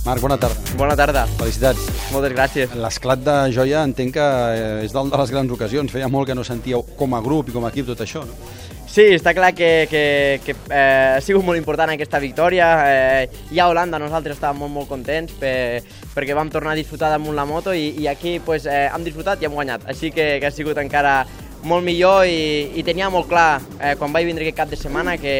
Marc, bona tarda. Bona tarda. Felicitats. Moltes gràcies. L'esclat de joia entenc que eh, és dalt de les grans ocasions. Feia molt que no sentíeu com a grup i com a equip tot això, no? Sí, està clar que, que, que eh, ha sigut molt important aquesta victòria. Eh, ja a Holanda nosaltres estàvem molt, molt contents per, perquè vam tornar a disfrutar damunt la moto i, i aquí pues, eh, hem disfrutat i hem guanyat. Així que, que ha sigut encara molt millor i, i tenia molt clar eh, quan vaig vindre aquest cap de setmana que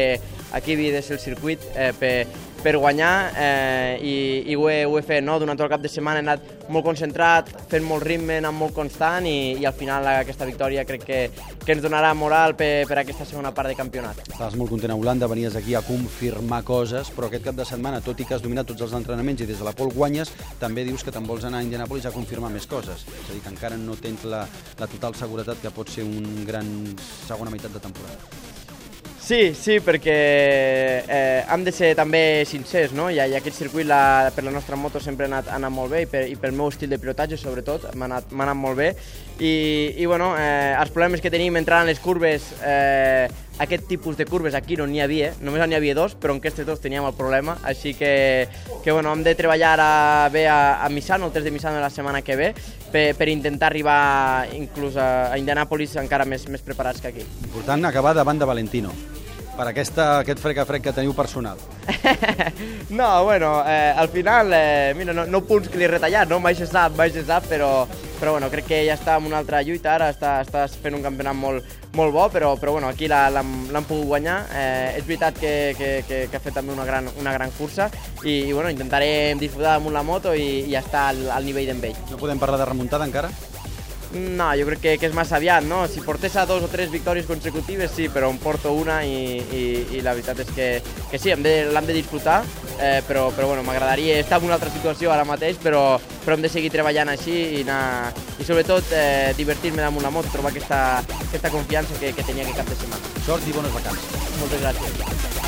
aquí havia de ser el circuit eh, per, per guanyar eh, i, i ho, he, ho he fet, no? Durant tot el cap de setmana he anat molt concentrat, fent molt ritme, anant molt constant i, i al final aquesta victòria crec que, que ens donarà moral per, per aquesta segona part de campionat. Estaves molt content a Holanda, venies aquí a confirmar coses, però aquest cap de setmana, tot i que has dominat tots els entrenaments i des de la pol guanyes, també dius que te'n vols anar a Indianapolis a confirmar més coses. És a dir, que encara no tens la, la total seguretat que pot ser un gran segona meitat de temporada. Sí, sí, perquè eh, hem de ser també sincers, no? I, i aquest circuit la, per la nostra moto sempre ha anat, ha anat molt bé i, per, i pel meu estil de pilotatge sobretot m'ha anat, anat molt bé i, i bueno, eh, els problemes que tenim entrant en les curves eh, aquest tipus de curves aquí no n'hi havia, només n'hi havia dos, però en aquestes dos teníem el problema, així que, que bueno, hem de treballar a, bé a, a Misano, el test de Misano la setmana que ve, per, per intentar arribar inclús a, a Indianapolis encara més, més preparats que aquí. Important acabar davant de Valentino per aquesta, aquest frec a frec que teniu personal. no, bueno, eh, al final, eh, mira, no, no punts que li he retallat, no? Mai se sap, mai se sap, però, però bueno, crec que ja està en una altra lluita ara, està, està fent un campionat molt, molt bo, però, però bueno, aquí l'han pogut guanyar. Eh, és veritat que, que, que, que ha fet també una gran, una gran cursa i, i bueno, intentarem disfrutar amb la moto i, i estar al, al nivell d'en. No podem parlar de remuntada encara? No, jo crec que, que és massa aviat, no? Si portés a dos o tres victòries consecutives, sí, però em porto una i, i, i la veritat és que, que sí, l'hem de, de disfrutar, eh, però, però bueno, m'agradaria estar en una altra situació ara mateix, però, però hem de seguir treballant així i, anar, i sobretot eh, divertir-me damunt la moto, trobar aquesta, aquesta confiança que, que tenia aquest cap de setmana. Sort i bones vacances. Moltes gràcies.